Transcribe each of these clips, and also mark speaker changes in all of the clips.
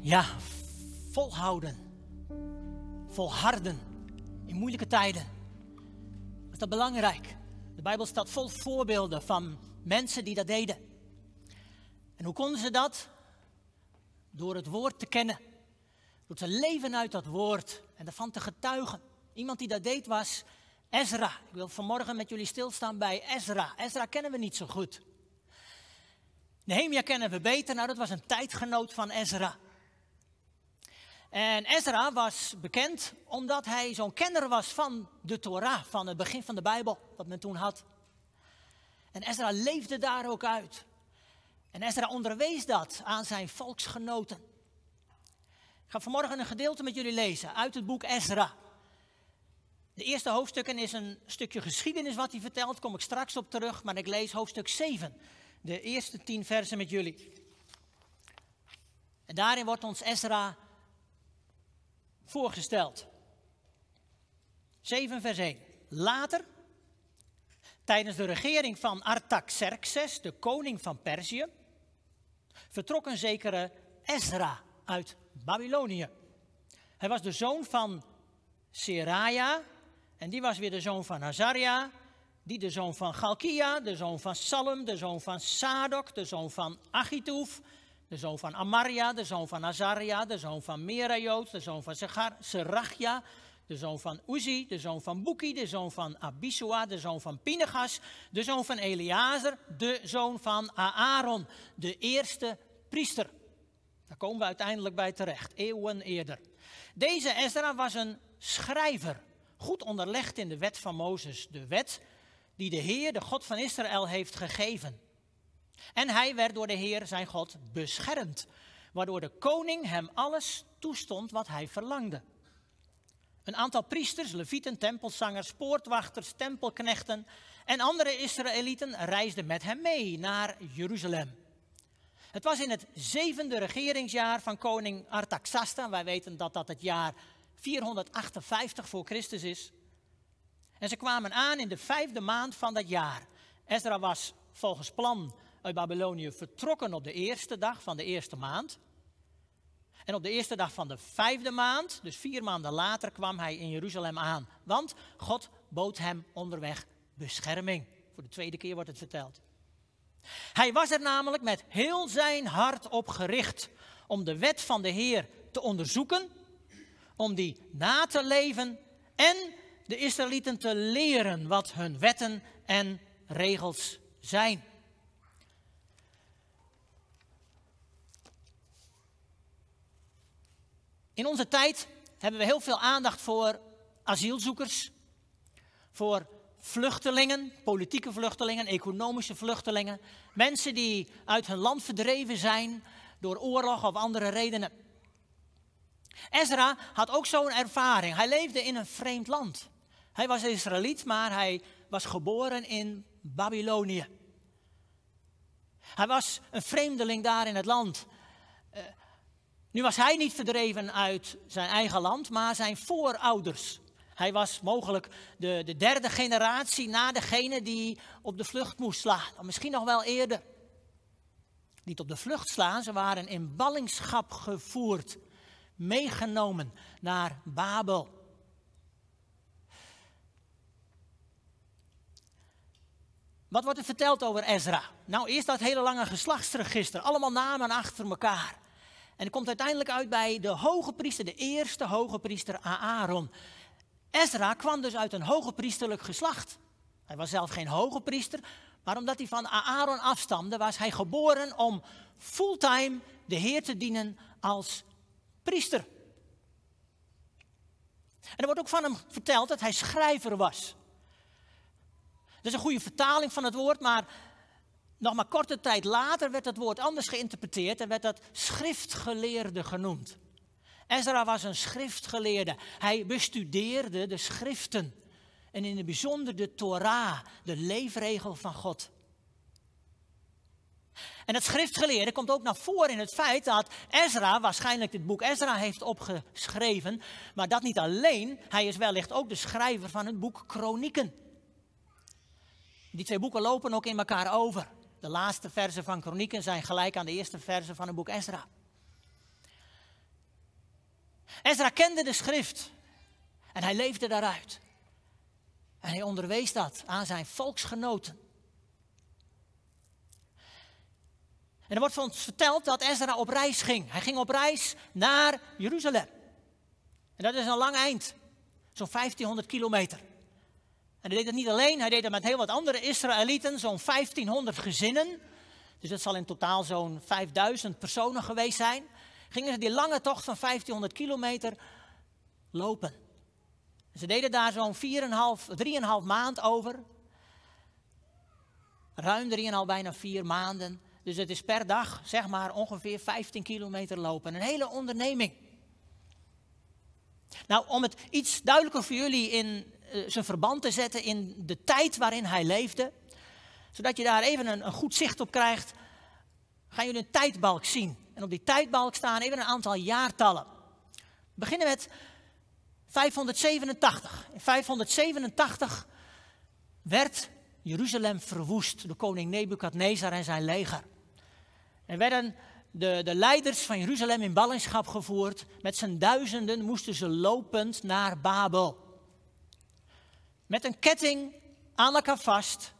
Speaker 1: Ja, volhouden. Volharden in moeilijke tijden. Is dat belangrijk? De Bijbel staat vol voorbeelden van mensen die dat deden. En hoe konden ze dat? Door het woord te kennen. Door te leven uit dat woord en ervan te getuigen. Iemand die dat deed was Ezra. Ik wil vanmorgen met jullie stilstaan bij Ezra. Ezra kennen we niet zo goed. Nehemia kennen we beter. Nou, dat was een tijdgenoot van Ezra. En Ezra was bekend omdat hij zo'n kenner was van de Torah, van het begin van de Bijbel, wat men toen had. En Ezra leefde daar ook uit. En Ezra onderwees dat aan zijn volksgenoten. Ik ga vanmorgen een gedeelte met jullie lezen uit het boek Ezra. De eerste hoofdstukken is een stukje geschiedenis wat hij vertelt, kom ik straks op terug, maar ik lees hoofdstuk 7, de eerste tien versen met jullie. En daarin wordt ons Ezra voorgesteld. 7 vers 1. Later, tijdens de regering van Artaxerxes, de koning van Perzië, vertrok een zekere Ezra uit Babylonië. Hij was de zoon van Seraja en die was weer de zoon van Azaria, die de zoon van Galkia, de zoon van Salem, de zoon van Sadok, de zoon van Achituf, de zoon van Amaria, de zoon van Azaria, de zoon van Merayot, de zoon van Serachia, de zoon van Uzi, de zoon van Buki, de zoon van Abisua, de zoon van Pinegas, de zoon van Eleazar, de zoon van Aaron, de eerste priester. Daar komen we uiteindelijk bij terecht, eeuwen eerder. Deze Ezra was een schrijver, goed onderlegd in de wet van Mozes, de wet die de Heer, de God van Israël, heeft gegeven. En hij werd door de Heer, zijn God, beschermd, waardoor de koning hem alles toestond wat hij verlangde. Een aantal priesters, levieten, tempelzangers, poortwachters, tempelknechten en andere Israëlieten reisden met hem mee naar Jeruzalem. Het was in het zevende regeringsjaar van koning Artaxasta. Wij weten dat dat het jaar 458 voor Christus is. En ze kwamen aan in de vijfde maand van dat jaar. Ezra was volgens plan uit Babylonië vertrokken op de eerste dag van de eerste maand. En op de eerste dag van de vijfde maand, dus vier maanden later, kwam hij in Jeruzalem aan. Want God bood hem onderweg bescherming. Voor de tweede keer wordt het verteld. Hij was er namelijk met heel zijn hart op gericht om de wet van de Heer te onderzoeken, om die na te leven en de Israëlieten te leren wat hun wetten en regels zijn. In onze tijd hebben we heel veel aandacht voor asielzoekers, voor vluchtelingen, politieke vluchtelingen, economische vluchtelingen, mensen die uit hun land verdreven zijn door oorlog of andere redenen. Ezra had ook zo'n ervaring. Hij leefde in een vreemd land. Hij was Israëliet, maar hij was geboren in Babylonië. Hij was een vreemdeling daar in het land. Nu was hij niet verdreven uit zijn eigen land, maar zijn voorouders. Hij was mogelijk de, de derde generatie na degene die op de vlucht moest slaan. Of misschien nog wel eerder. Niet op de vlucht slaan, ze waren in ballingschap gevoerd. Meegenomen naar Babel. Wat wordt er verteld over Ezra? Nou, eerst dat hele lange geslachtsregister. Allemaal namen achter elkaar. En komt uiteindelijk uit bij de hoge priester, de eerste hoge priester Aaron. Ezra kwam dus uit een hoge priesterlijk geslacht. Hij was zelf geen hoge priester, maar omdat hij van Aaron afstamde, was hij geboren om fulltime de Heer te dienen als priester. En er wordt ook van hem verteld dat hij schrijver was. Dat is een goede vertaling van het woord, maar nog maar korte tijd later werd het woord anders geïnterpreteerd en werd dat schriftgeleerde genoemd. Ezra was een schriftgeleerde. Hij bestudeerde de schriften. En in het bijzonder de Torah, de leefregel van God. En het schriftgeleerde komt ook naar voren in het feit dat Ezra waarschijnlijk dit boek Ezra heeft opgeschreven. Maar dat niet alleen, hij is wellicht ook de schrijver van het boek Kronieken. Die twee boeken lopen ook in elkaar over. De laatste versen van Kronieken zijn gelijk aan de eerste versen van het boek Ezra. Ezra kende de schrift en hij leefde daaruit. En hij onderwees dat aan zijn volksgenoten. En er wordt ons verteld dat Ezra op reis ging. Hij ging op reis naar Jeruzalem. En dat is een lang eind, zo'n 1500 kilometer. Hij deed het niet alleen, hij deed het met heel wat andere Israëlieten, zo'n 1500 gezinnen. Dus dat zal in totaal zo'n 5000 personen geweest zijn. Gingen ze die lange tocht van 1500 kilometer lopen. Ze deden daar zo'n 4,5, 3,5 maand over. Ruim 3,5, bijna 4 maanden. Dus het is per dag, zeg maar, ongeveer 15 kilometer lopen. Een hele onderneming. Nou, om het iets duidelijker voor jullie in zijn verband te zetten in de tijd waarin hij leefde, zodat je daar even een, een goed zicht op krijgt, gaan jullie een tijdbalk zien. En op die tijdbalk staan even een aantal jaartallen. We beginnen met 587. In 587 werd Jeruzalem verwoest door koning Nebukadnezar en zijn leger. En werden de, de leiders van Jeruzalem in ballingschap gevoerd. Met z'n duizenden moesten ze lopend naar Babel. Met een ketting aan elkaar vast.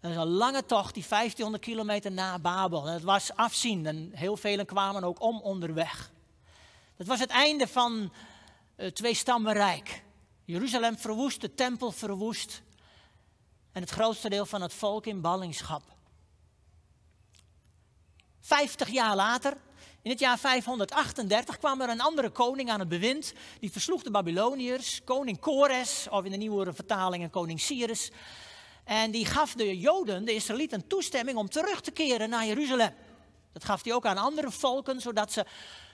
Speaker 1: Dat is een lange tocht, die 1500 kilometer naar Babel. Het was afzien en heel velen kwamen ook om onderweg. Het was het einde van het tweestammenrijk. Jeruzalem verwoest, de tempel verwoest. En het grootste deel van het volk in ballingschap. Vijftig jaar later, in het jaar 538, kwam er een andere koning aan het bewind. Die versloeg de Babyloniërs, koning Kores, of in de nieuwere vertalingen koning Cyrus. En die gaf de Joden, de Israëlieten, toestemming om terug te keren naar Jeruzalem. Dat gaf hij ook aan andere volken, zodat ze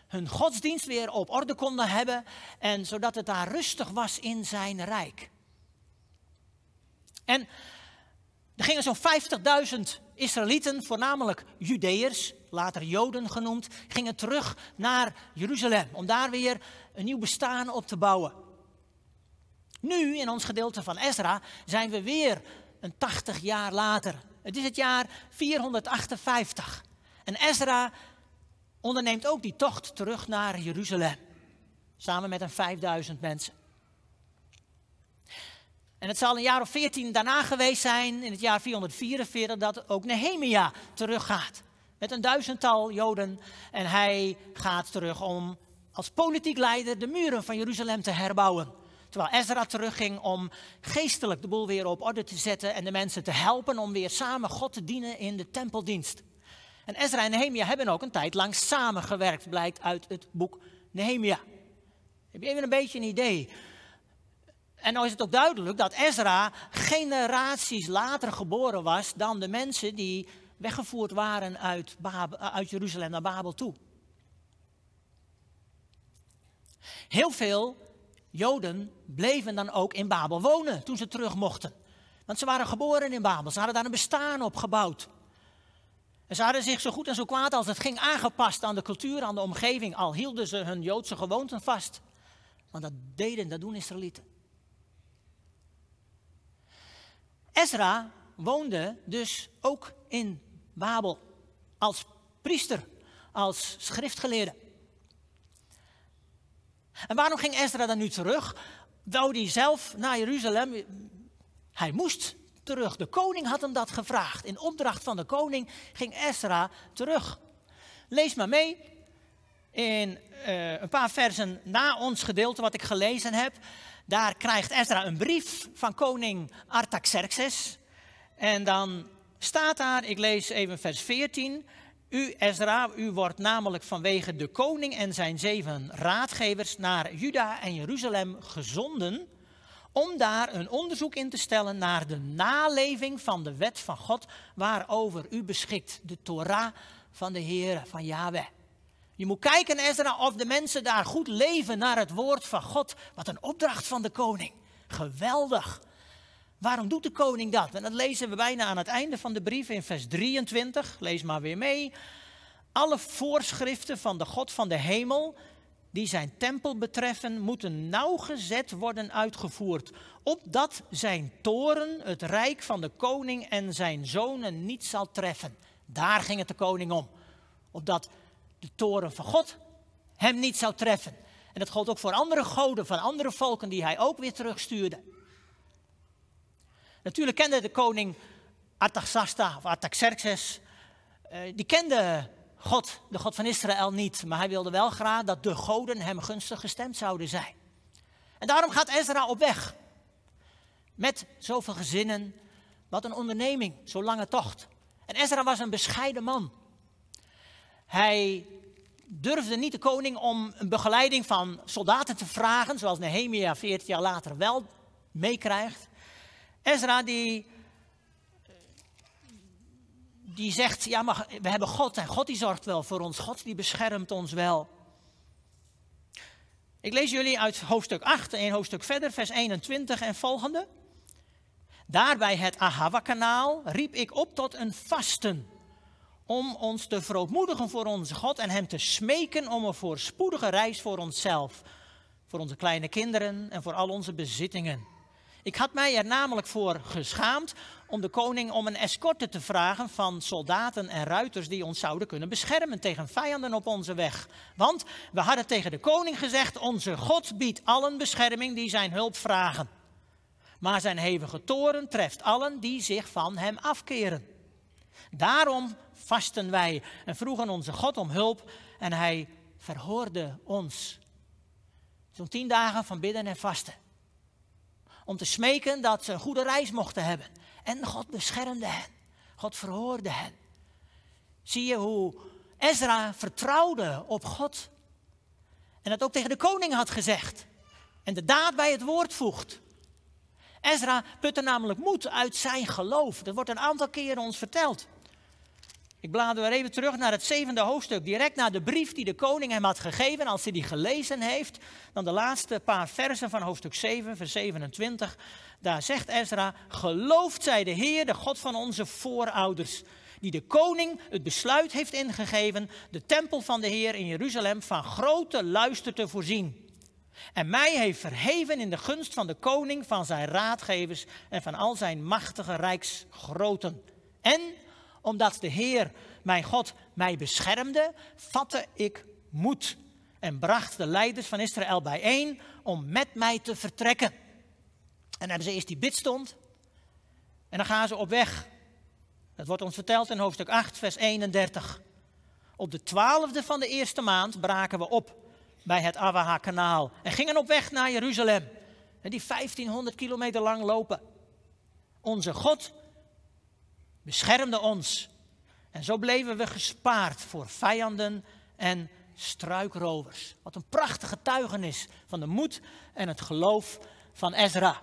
Speaker 1: hun godsdienst weer op orde konden hebben en zodat het daar rustig was in zijn rijk. En er gingen zo'n 50.000 Israëlieten, voornamelijk Judeërs, later Joden genoemd, gingen terug naar Jeruzalem om daar weer een nieuw bestaan op te bouwen. Nu, in ons gedeelte van Ezra, zijn we weer een 80 jaar later. Het is het jaar 458. En Ezra onderneemt ook die tocht terug naar Jeruzalem. Samen met een 5000 mensen. En het zal een jaar of 14 daarna geweest zijn, in het jaar 444, dat ook Nehemia teruggaat. Met een duizendtal Joden. En hij gaat terug om als politiek leider de muren van Jeruzalem te herbouwen. Terwijl Ezra terugging om geestelijk de boel weer op orde te zetten en de mensen te helpen om weer samen God te dienen in de tempeldienst. En Ezra en Nehemia hebben ook een tijd lang samengewerkt, blijkt uit het boek Nehemia. Heb je even een beetje een idee? En nou is het ook duidelijk dat Ezra generaties later geboren was dan de mensen die weggevoerd waren uit, Babel, uit Jeruzalem naar Babel toe. Heel veel Joden bleven dan ook in Babel wonen toen ze terug mochten. Want ze waren geboren in Babel, ze hadden daar een bestaan op gebouwd. En ze hadden zich zo goed en zo kwaad als het ging aangepast aan de cultuur, aan de omgeving, al hielden ze hun Joodse gewoonten vast. Want dat deden, dat doen Israëlieten. Ezra woonde dus ook in Babel als priester, als schriftgeleerde. En waarom ging Ezra dan nu terug? Wou hij zelf naar Jeruzalem? Hij moest terug. De koning had hem dat gevraagd. In opdracht van de koning ging Ezra terug. Lees maar mee in uh, een paar versen na ons gedeelte wat ik gelezen heb. Daar krijgt Ezra een brief van koning Artaxerxes. En dan staat daar, ik lees even vers 14. U, Ezra, u wordt namelijk vanwege de koning en zijn zeven raadgevers naar Juda en Jeruzalem gezonden om daar een onderzoek in te stellen naar de naleving van de wet van God waarover u beschikt, de Torah van de Heer, van Yahweh. Je moet kijken, Ezra, of de mensen daar goed leven naar het woord van God. Wat een opdracht van de koning. Geweldig. Waarom doet de koning dat? En dat lezen we bijna aan het einde van de brief in vers 23. Lees maar weer mee. Alle voorschriften van de God van de hemel die zijn tempel betreffen, moeten nauwgezet worden uitgevoerd, opdat zijn toren het rijk van de koning en zijn zonen niet zal treffen. Daar ging het de koning om, opdat de toren van God hem niet zou treffen. En dat gold ook voor andere goden van andere volken die hij ook weer terugstuurde. Natuurlijk kende de koning Artaxasta of Artaxerxes, uh, die kende God, de God van Israël, niet. Maar hij wilde wel graag dat de goden hem gunstig gestemd zouden zijn. En daarom gaat Ezra op weg. Met zoveel gezinnen. Wat een onderneming, zo'n lange tocht. En Ezra was een bescheiden man. Hij durfde niet de koning om een begeleiding van soldaten te vragen, zoals Nehemia 14 jaar later wel meekrijgt. Ezra die, die zegt, ja maar we hebben God en God die zorgt wel voor ons, God die beschermt ons wel. Ik lees jullie uit hoofdstuk 8, een hoofdstuk verder, vers 21 en volgende. Daar bij het Ahava-kanaal riep ik op tot een vasten. Om ons te verootmoedigen voor onze God en Hem te smeken om een voorspoedige reis voor onszelf. Voor onze kleine kinderen en voor al onze bezittingen. Ik had mij er namelijk voor geschaamd om de koning om een escorte te vragen van soldaten en ruiters die ons zouden kunnen beschermen tegen vijanden op onze weg. Want we hadden tegen de koning gezegd, onze God biedt allen bescherming die zijn hulp vragen. Maar zijn hevige toren treft allen die zich van hem afkeren. Daarom vasten wij en vroegen onze God om hulp en hij verhoorde ons. Zo'n tien dagen van bidden en vasten. Om te smeken dat ze een goede reis mochten hebben. En God beschermde hen. God verhoorde hen. Zie je hoe Ezra vertrouwde op God. En dat ook tegen de koning had gezegd. En de daad bij het woord voegt. Ezra putte namelijk moed uit zijn geloof. Dat wordt een aantal keren ons verteld. Ik blader weer even terug naar het zevende hoofdstuk, direct naar de brief die de koning hem had gegeven. Als hij die gelezen heeft, dan de laatste paar versen van hoofdstuk 7, vers 27. Daar zegt Ezra, geloofd zij de Heer, de God van onze voorouders, die de koning het besluit heeft ingegeven de tempel van de Heer in Jeruzalem van grote luister te voorzien. En mij heeft verheven in de gunst van de koning, van zijn raadgevers en van al zijn machtige rijksgroten. En omdat de Heer, mijn God, mij beschermde, vatte ik moed en bracht de leiders van Israël bijeen om met mij te vertrekken. En dan hebben ze eerst die bidstond en dan gaan ze op weg. Dat wordt ons verteld in hoofdstuk 8, vers 31. Op de twaalfde van de eerste maand braken we op bij het Awaha-kanaal en gingen op weg naar Jeruzalem. En die 1500 kilometer lang lopen. Onze God beschermde ons. En zo bleven we gespaard voor vijanden en struikrovers. Wat een prachtige getuigenis van de moed en het geloof van Ezra.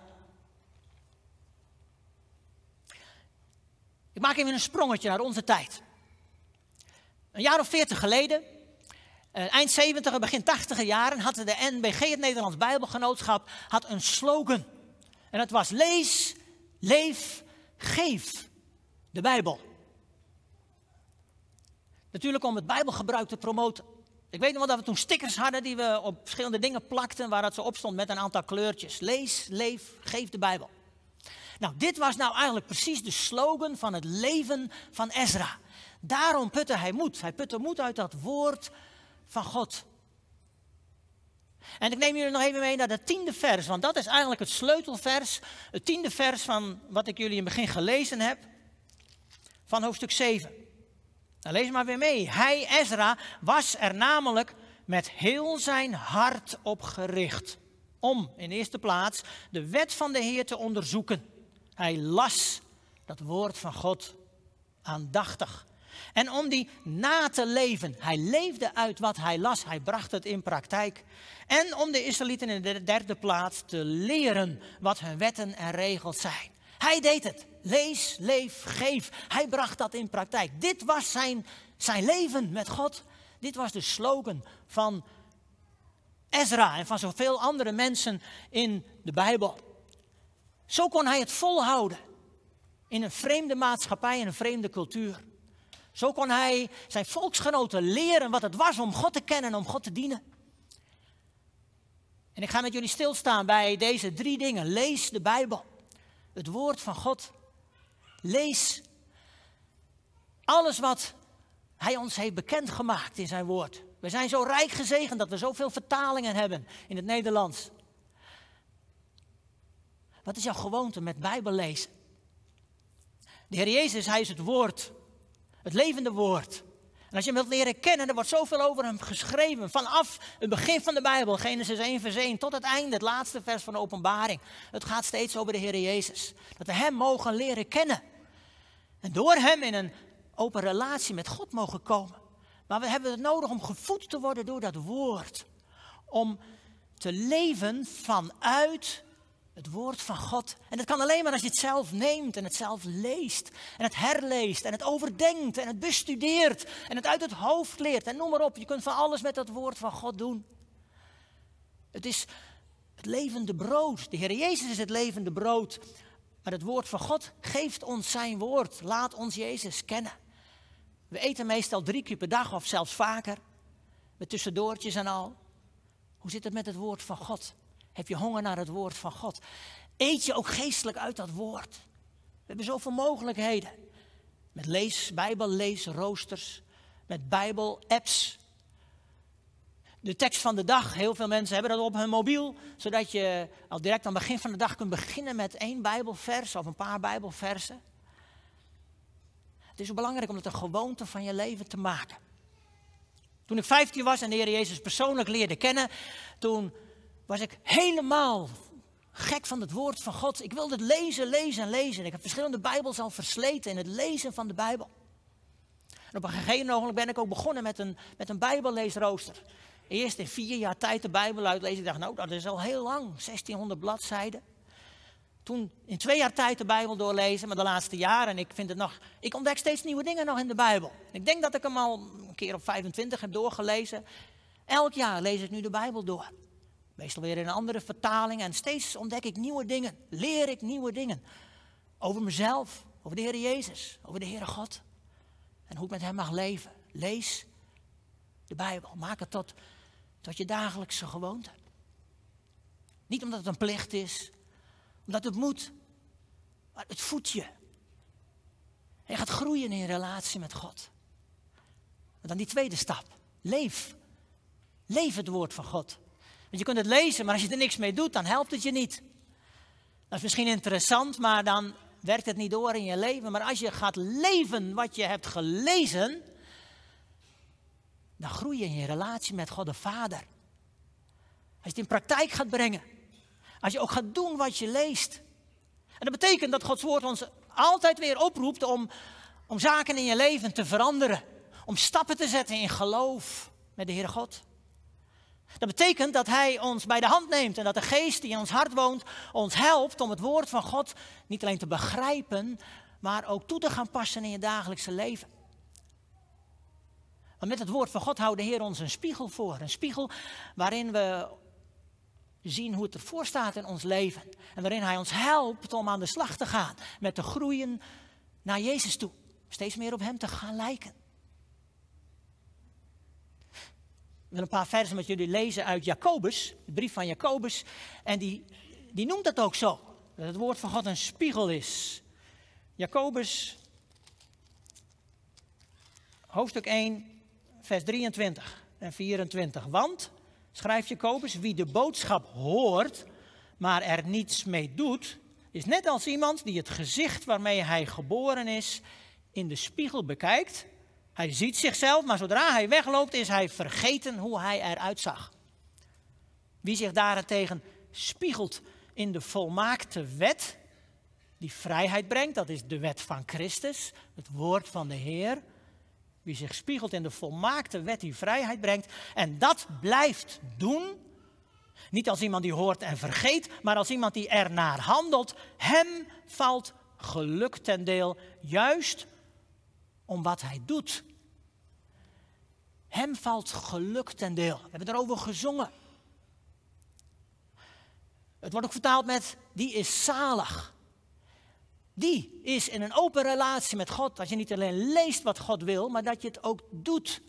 Speaker 1: Ik maak even een sprongetje naar onze tijd. Een jaar of veertig geleden, eh, eind 70, begin 80 jaren, had de NBG, het Nederlands Bijbelgenootschap, had een slogan. En dat was lees, leef, geef de Bijbel. Natuurlijk om het Bijbelgebruik te promoten. Ik weet nog wel dat we toen stickers hadden die we op verschillende dingen plakten, waar dat zo op stond met een aantal kleurtjes. Lees, leef, geef de Bijbel. Nou, dit was nou eigenlijk precies de slogan van het leven van Ezra. Daarom putte hij moed. Hij putte moed uit dat woord van God. En ik neem jullie nog even mee naar het tiende vers, want dat is eigenlijk het sleutelvers. Het tiende vers van wat ik jullie in het begin gelezen heb van hoofdstuk 7. Nou, lees maar weer mee. Hij, Ezra, was er namelijk met heel zijn hart op gericht. Om in eerste plaats de wet van de Heer te onderzoeken. Hij las dat woord van God aandachtig. En om die na te leven. Hij leefde uit wat hij las. Hij bracht het in praktijk. En om de Israëlieten in de derde plaats te leren wat hun wetten en regels zijn. Hij deed het. Lees, leef, geef. Hij bracht dat in praktijk. Dit was zijn, zijn leven met God. Dit was de slogan van Ezra en van zoveel andere mensen in de Bijbel. Zo kon hij het volhouden in een vreemde maatschappij en een vreemde cultuur. Zo kon hij zijn volksgenoten leren wat het was om God te kennen en om God te dienen. En ik ga met jullie stilstaan bij deze drie dingen. Lees de Bijbel het woord van God. Lees alles wat Hij ons heeft bekendgemaakt in zijn woord. We zijn zo rijk gezegend dat we zoveel vertalingen hebben in het Nederlands. Wat is jouw gewoonte met Bijbel lezen? De Heer Jezus, Hij is het woord. Het levende woord. En als je hem wilt leren kennen, er wordt zoveel over hem geschreven. Vanaf het begin van de Bijbel, Genesis 1 vers 1, tot het einde, het laatste vers van de openbaring. Het gaat steeds over de Heer Jezus. Dat we Hem mogen leren kennen. En door Hem in een open relatie met God mogen komen. Maar we hebben het nodig om gevoed te worden door dat woord. Om te leven vanuit het woord van God. En dat kan alleen maar als je het zelf neemt en het zelf leest. En het herleest en het overdenkt en het bestudeert. En het uit het hoofd leert. En noem maar op, je kunt van alles met dat woord van God doen. Het is het levende brood. De Heer Jezus is het levende brood. Maar het woord van God geeft ons zijn woord. Laat ons Jezus kennen. We eten meestal drie keer per dag of zelfs vaker. Met tussendoortjes en al. Hoe zit het met het woord van God? Heb je honger naar het woord van God? Eet je ook geestelijk uit dat woord? We hebben zoveel mogelijkheden. Met lees, roosters, met Bijbel-apps. De tekst van de dag, heel veel mensen hebben dat op hun mobiel, zodat je al direct aan het begin van de dag kunt beginnen met één Bijbelvers of een paar Bijbelversen. Het is belangrijk om het een gewoonte van je leven te maken. Toen ik 15 was en de Heer Jezus persoonlijk leerde kennen, toen was ik helemaal gek van het woord van God. Ik wilde het lezen, lezen en lezen. Ik heb verschillende Bijbels al versleten in het lezen van de Bijbel. En op een gegeven moment ben ik ook begonnen met een, met een Bijbelleesrooster. Eerst in vier jaar tijd de Bijbel uitlezen. Ik dacht, nou, dat is al heel lang, 1600 bladzijden. Toen in twee jaar tijd de Bijbel doorlezen, maar de laatste jaren. En ik vind het nog, ik ontdek steeds nieuwe dingen nog in de Bijbel. Ik denk dat ik hem al een keer op 25 heb doorgelezen. Elk jaar lees ik nu de Bijbel door. Meestal weer in andere vertaling. En steeds ontdek ik nieuwe dingen. Leer ik nieuwe dingen. Over mezelf. Over de Heer Jezus. Over de Heere God. En hoe ik met Hem mag leven. Lees de Bijbel. Maak het tot, tot je dagelijkse gewoonte. Niet omdat het een plicht is. Omdat het moet. Maar het voedt je. je gaat groeien in relatie met God. En dan die tweede stap. Leef. Leef het woord van God. Want je kunt het lezen, maar als je er niks mee doet, dan helpt het je niet. Dat is misschien interessant, maar dan werkt het niet door in je leven. Maar als je gaat leven wat je hebt gelezen, dan groei je in je relatie met God de Vader. Als je het in praktijk gaat brengen. Als je ook gaat doen wat je leest. En dat betekent dat Gods woord ons altijd weer oproept om, om zaken in je leven te veranderen. Om stappen te zetten in geloof met de Heere God. Dat betekent dat Hij ons bij de hand neemt en dat de geest die in ons hart woont ons helpt om het woord van God niet alleen te begrijpen, maar ook toe te gaan passen in je dagelijkse leven. Want met het woord van God houdt de Heer ons een spiegel voor. Een spiegel waarin we zien hoe het ervoor staat in ons leven. En waarin Hij ons helpt om aan de slag te gaan met te groeien naar Jezus toe. Steeds meer op Hem te gaan lijken. Ik wil een paar versen met jullie lezen uit Jacobus, de brief van Jacobus. En die, die noemt dat ook zo. Dat het woord van God een spiegel is. Jacobus, hoofdstuk 1, vers 23 en 24. Want, schrijft Jacobus, wie de boodschap hoort, maar er niets mee doet, is net als iemand die het gezicht waarmee hij geboren is in de spiegel bekijkt hij ziet zichzelf, maar zodra hij wegloopt is hij vergeten hoe hij eruit zag. Wie zich daarentegen spiegelt in de volmaakte wet, die vrijheid brengt, dat is de wet van Christus, het woord van de Heer. Wie zich spiegelt in de volmaakte wet die vrijheid brengt en dat blijft doen, niet als iemand die hoort en vergeet, maar als iemand die ernaar handelt, hem valt geluk ten deel, juist om wat hij doet. Hem valt geluk ten deel. We hebben erover gezongen. Het wordt ook vertaald met die is zalig. Die is in een open relatie met God. Dat je niet alleen leest wat God wil, maar dat je het ook doet.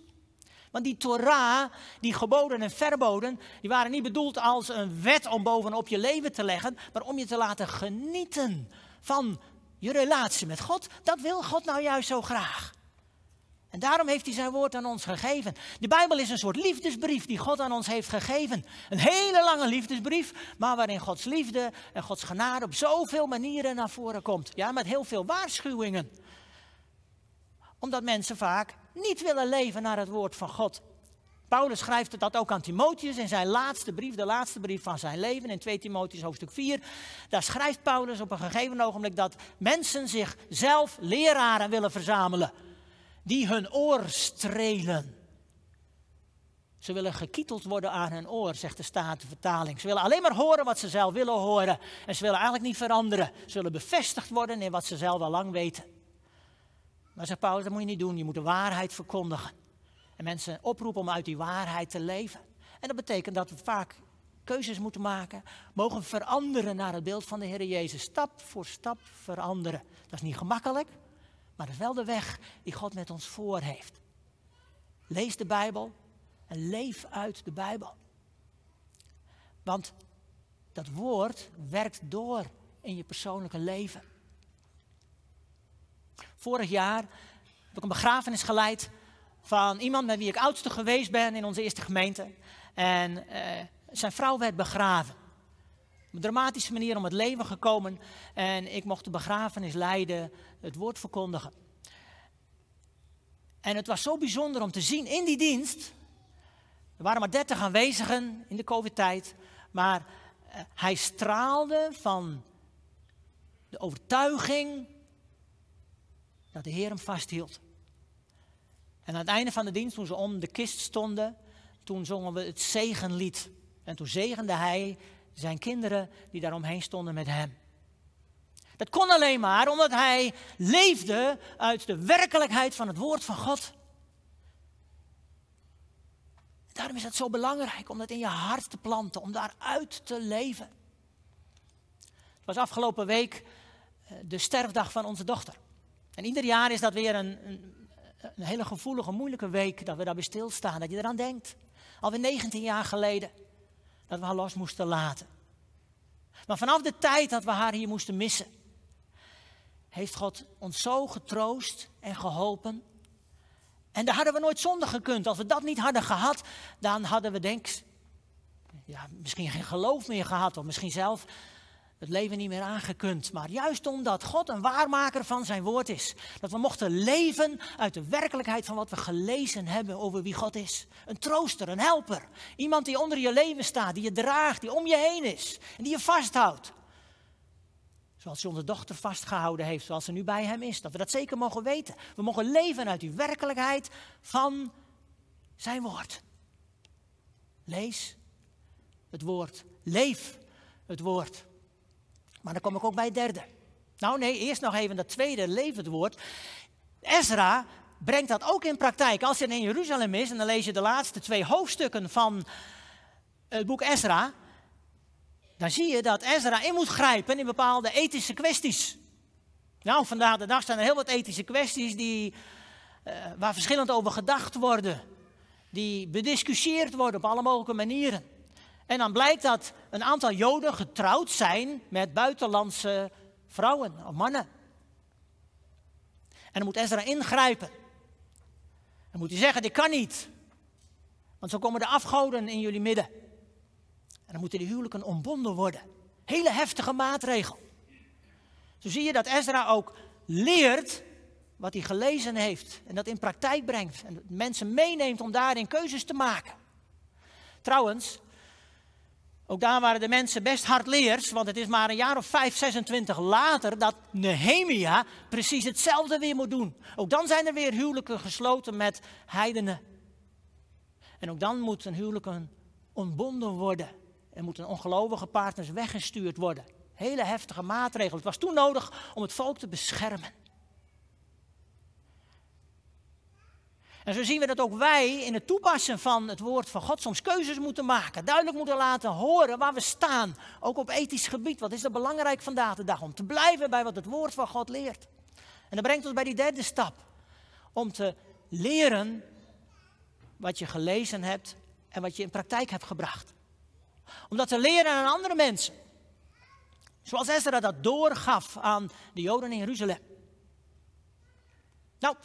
Speaker 1: Want die Torah, die geboden en verboden, die waren niet bedoeld als een wet om bovenop je leven te leggen, maar om je te laten genieten van je relatie met God. Dat wil God nou juist zo graag. En daarom heeft hij zijn woord aan ons gegeven. De Bijbel is een soort liefdesbrief die God aan ons heeft gegeven. Een hele lange liefdesbrief, maar waarin Gods liefde en Gods genade op zoveel manieren naar voren komt. Ja, met heel veel waarschuwingen. Omdat mensen vaak niet willen leven naar het woord van God. Paulus schrijft dat ook aan Timotheus in zijn laatste brief, de laatste brief van zijn leven, in 2 Timotheus hoofdstuk 4. Daar schrijft Paulus op een gegeven ogenblik dat mensen zichzelf leraren willen verzamelen die hun oor strelen. Ze willen gekieteld worden aan hun oor, zegt de Statenvertaling. Ze willen alleen maar horen wat ze zelf willen horen. En ze willen eigenlijk niet veranderen. Ze willen bevestigd worden in wat ze zelf al lang weten. Maar zegt Paulus, dat moet je niet doen. Je moet de waarheid verkondigen. En mensen oproepen om uit die waarheid te leven. En dat betekent dat we vaak keuzes moeten maken. Mogen veranderen naar het beeld van de Heer Jezus. Stap voor stap veranderen. Dat is niet gemakkelijk. Maar dat is wel de weg die God met ons voor heeft. Lees de Bijbel en leef uit de Bijbel. Want dat woord werkt door in je persoonlijke leven. Vorig jaar heb ik een begrafenis geleid van iemand met wie ik oudste geweest ben in onze eerste gemeente. En eh, zijn vrouw werd begraven. Dramatische manier om het leven gekomen. En ik mocht de begrafenis leiden, het woord verkondigen. En het was zo bijzonder om te zien in die dienst. Er waren maar dertig aanwezigen in de COVID-tijd. Maar eh, hij straalde van de overtuiging dat de Heer hem vasthield. En aan het einde van de dienst, toen ze om de kist stonden, toen zongen we het zegenlied. En toen zegende hij zijn kinderen die daaromheen stonden met hem. Dat kon alleen maar omdat hij leefde uit de werkelijkheid van het woord van God. Daarom is het zo belangrijk om dat in je hart te planten, om daaruit te leven. Het was afgelopen week eh, de sterfdag van onze dochter. En ieder jaar is dat weer een, een, een hele gevoelige, moeilijke week dat we daarbij stilstaan, dat je eraan denkt. Alweer 19 jaar geleden dat we haar los moesten laten. Maar vanaf de tijd dat we haar hier moesten missen, heeft God ons zo getroost en geholpen. En daar hadden we nooit zonder gekund. Als we dat niet hadden gehad, dan hadden we denk ja, misschien geen geloof meer gehad. Of misschien zelf het leven niet meer aangekund. Maar juist omdat God een waarmaker van zijn woord is. Dat we mochten leven uit de werkelijkheid van wat we gelezen hebben over wie God is. Een trooster, een helper. Iemand die onder je leven staat, die je draagt, die om je heen is. En die je vasthoudt. Zoals onze dochter vastgehouden heeft, zoals ze nu bij hem is. Dat we dat zeker mogen weten. We mogen leven uit die werkelijkheid van zijn woord. Lees het woord. Leef het woord. Maar dan kom ik ook bij het derde. Nou nee, eerst nog even dat tweede, het woord. Ezra brengt dat ook in praktijk. Als je in Jeruzalem is en dan lees je de laatste twee hoofdstukken van het boek Ezra dan zie je dat Ezra in moet grijpen in bepaalde ethische kwesties. Nou, vandaag de dag zijn er heel wat ethische kwesties die, uh, waar verschillend over gedacht worden. Die bediscussieerd worden op alle mogelijke manieren. En dan blijkt dat een aantal Joden getrouwd zijn met buitenlandse vrouwen of mannen. En dan moet Ezra ingrijpen. Dan moet hij zeggen, dit kan niet. Want zo komen de afgoden in jullie midden. En dan moeten de huwelijken ontbonden worden. Hele heftige maatregel. Zo zie je dat Ezra ook leert wat hij gelezen heeft en dat in praktijk brengt en mensen meeneemt om daarin keuzes te maken. Trouwens, ook daar waren de mensen best hardleers, want het is maar een jaar of 5, 26 later dat Nehemia precies hetzelfde weer moet doen. Ook dan zijn er weer huwelijken gesloten met heidenen. En ook dan moeten huwelijken ontbonden worden en moeten ongelovige partners weggestuurd worden. Hele heftige maatregelen. Het was toen nodig om het volk te beschermen. En zo zien we dat ook wij in het toepassen van het woord van God soms keuzes moeten maken. Duidelijk moeten laten horen waar we staan. Ook op ethisch gebied. Wat is er belangrijk vandaag de dag? Om te blijven bij wat het woord van God leert. En dat brengt ons bij die derde stap. Om te leren wat je gelezen hebt en wat je in praktijk hebt gebracht. Om dat te leren aan andere mensen. Zoals Ezra dat doorgaf aan de Joden in Jeruzalem. Nou,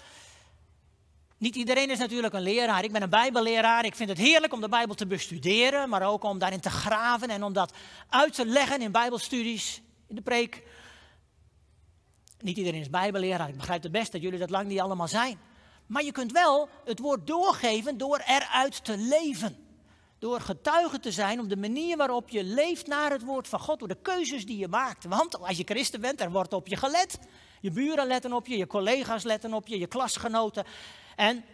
Speaker 1: Niet iedereen is natuurlijk een leraar. Ik ben een Bijbelleraar. Ik vind het heerlijk om de Bijbel te bestuderen, maar ook om daarin te graven en om dat uit te leggen in Bijbelstudies, in de preek. Niet iedereen is Bijbelleraar. Ik begrijp het best dat jullie dat lang niet allemaal zijn. Maar je kunt wel het woord doorgeven door eruit te leven. Door getuige te zijn op de manier waarop je leeft naar het woord van God. Door de keuzes die je maakt. Want als je christen bent, er wordt op je gelet. Je buren letten op je, je collega's letten op je, je klasgenoten. En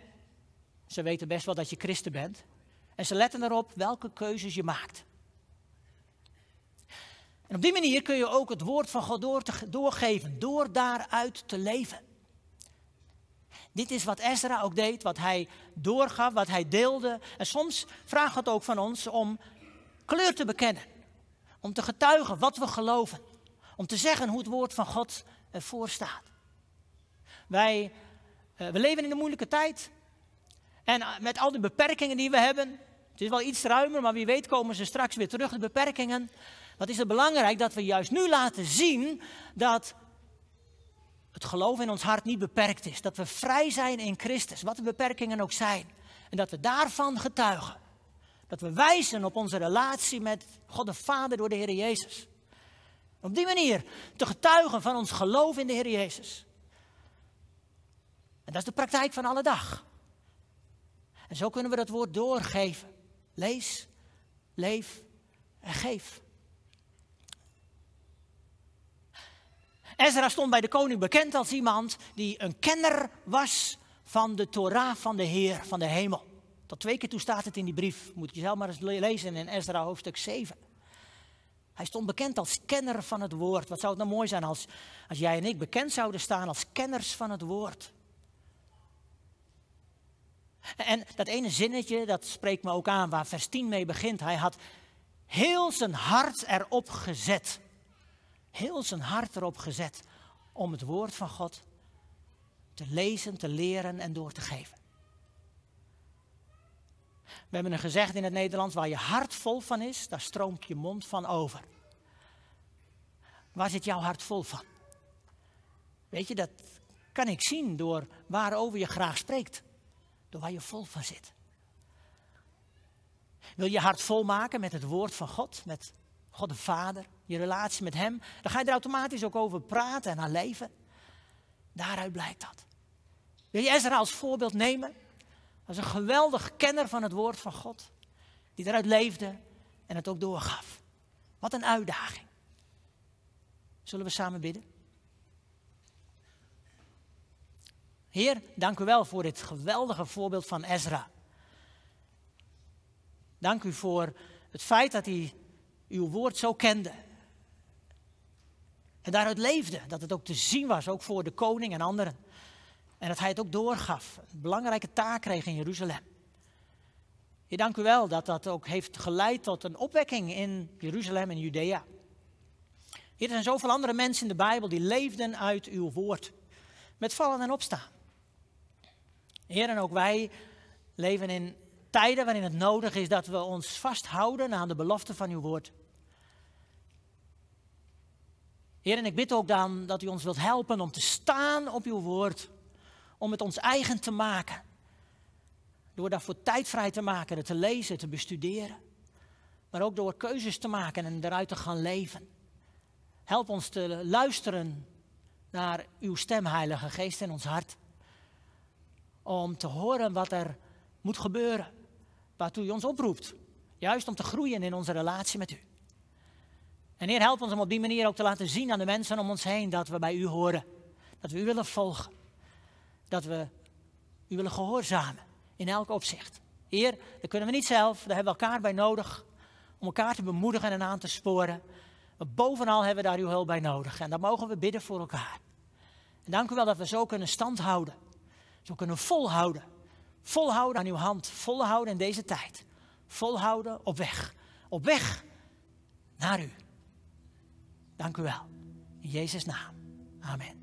Speaker 1: ze weten best wel dat je christen bent. En ze letten erop welke keuzes je maakt. En op die manier kun je ook het woord van God door doorgeven, door daaruit te leven. Dit is wat Ezra ook deed, wat hij doorgaf, wat hij deelde. En soms vraagt het ook van ons om kleur te bekennen. Om te getuigen wat we geloven. Om te zeggen hoe het woord van God ervoor staat. Wij we leven in een moeilijke tijd. En uh, met al die beperkingen die we hebben. Het is wel iets ruimer, maar wie weet komen ze straks weer terug, de beperkingen. Wat is het belangrijk dat we juist nu laten zien dat het geloof in ons hart niet beperkt is. Dat we vrij zijn in Christus, wat de beperkingen ook zijn. En dat we daarvan getuigen. Dat we wijzen op onze relatie met God de Vader door de Heer Jezus. Op die manier te getuigen van ons geloof in de Heer Jezus. Dat is de praktijk van alle dag. En zo kunnen we dat woord doorgeven. Lees, leef en geef. Ezra stond bij de koning bekend als iemand die een kenner was van de Torah van de Heer, van de hemel. Tot twee keer toe staat het in die brief. Moet je zelf maar eens lezen in Ezra hoofdstuk 7. Hij stond bekend als kenner van het woord. Wat zou het nou mooi zijn als, als jij en ik bekend zouden staan als kenners van het woord. En dat ene zinnetje, dat spreekt me ook aan, waar vers 10 mee begint. Hij had heel zijn hart erop gezet. Heel zijn hart erop gezet om het woord van God te lezen, te leren en door te geven. We hebben een gezegd in het Nederlands, waar je hart vol van is, daar stroomt je mond van over. Waar zit jouw hart vol van? Weet je, dat kan ik zien door waarover je graag spreekt door waar je vol van zit. Wil je hart vol maken met het woord van God, met God de Vader, je relatie met Hem, dan ga je er automatisch ook over praten en aan leven. Daaruit blijkt dat. Wil je Ezra als voorbeeld nemen? Als een geweldig kenner van het woord van God, die eruit leefde en het ook doorgaf. Wat een uitdaging. Zullen we samen bidden? Heer, dank u wel voor dit geweldige voorbeeld van Ezra. Dank u voor het feit dat hij uw woord zo kende. En daaruit leefde, dat het ook te zien was, ook voor de koning en anderen. En dat hij het ook doorgaf, een belangrijke taak kreeg in Jeruzalem. Heer, dank u wel dat dat ook heeft geleid tot een opwekking in Jeruzalem en Judea. Heer, er zijn zoveel andere mensen in de Bijbel die leefden uit uw woord. Met vallen en opstaan. Heer, en ook wij leven in tijden waarin het nodig is dat we ons vasthouden aan de belofte van uw woord. Heer, en ik bid ook dan dat u ons wilt helpen om te staan op uw woord, om het ons eigen te maken. Door daarvoor tijd vrij te maken, het te lezen, te bestuderen. Maar ook door keuzes te maken en eruit te gaan leven. Help ons te luisteren naar uw stem, Heilige Geest, in ons hart om te horen wat er moet gebeuren. Waartoe u ons oproept. Juist om te groeien in onze relatie met u. En Heer, help ons om op die manier ook te laten zien aan de mensen om ons heen dat we bij u horen. Dat we u willen volgen. Dat we u willen gehoorzamen in elk opzicht. Heer, dat kunnen we niet zelf, daar hebben we elkaar bij nodig. Om elkaar te bemoedigen en aan te sporen. Maar bovenal hebben we daar uw hulp bij nodig. En dan mogen we bidden voor elkaar. En dank u wel dat we zo kunnen standhouden zo kunnen volhouden. Volhouden aan uw hand. Volhouden in deze tijd. Volhouden op weg. Op weg naar u. Dank u wel. In Jezus' naam. Amen.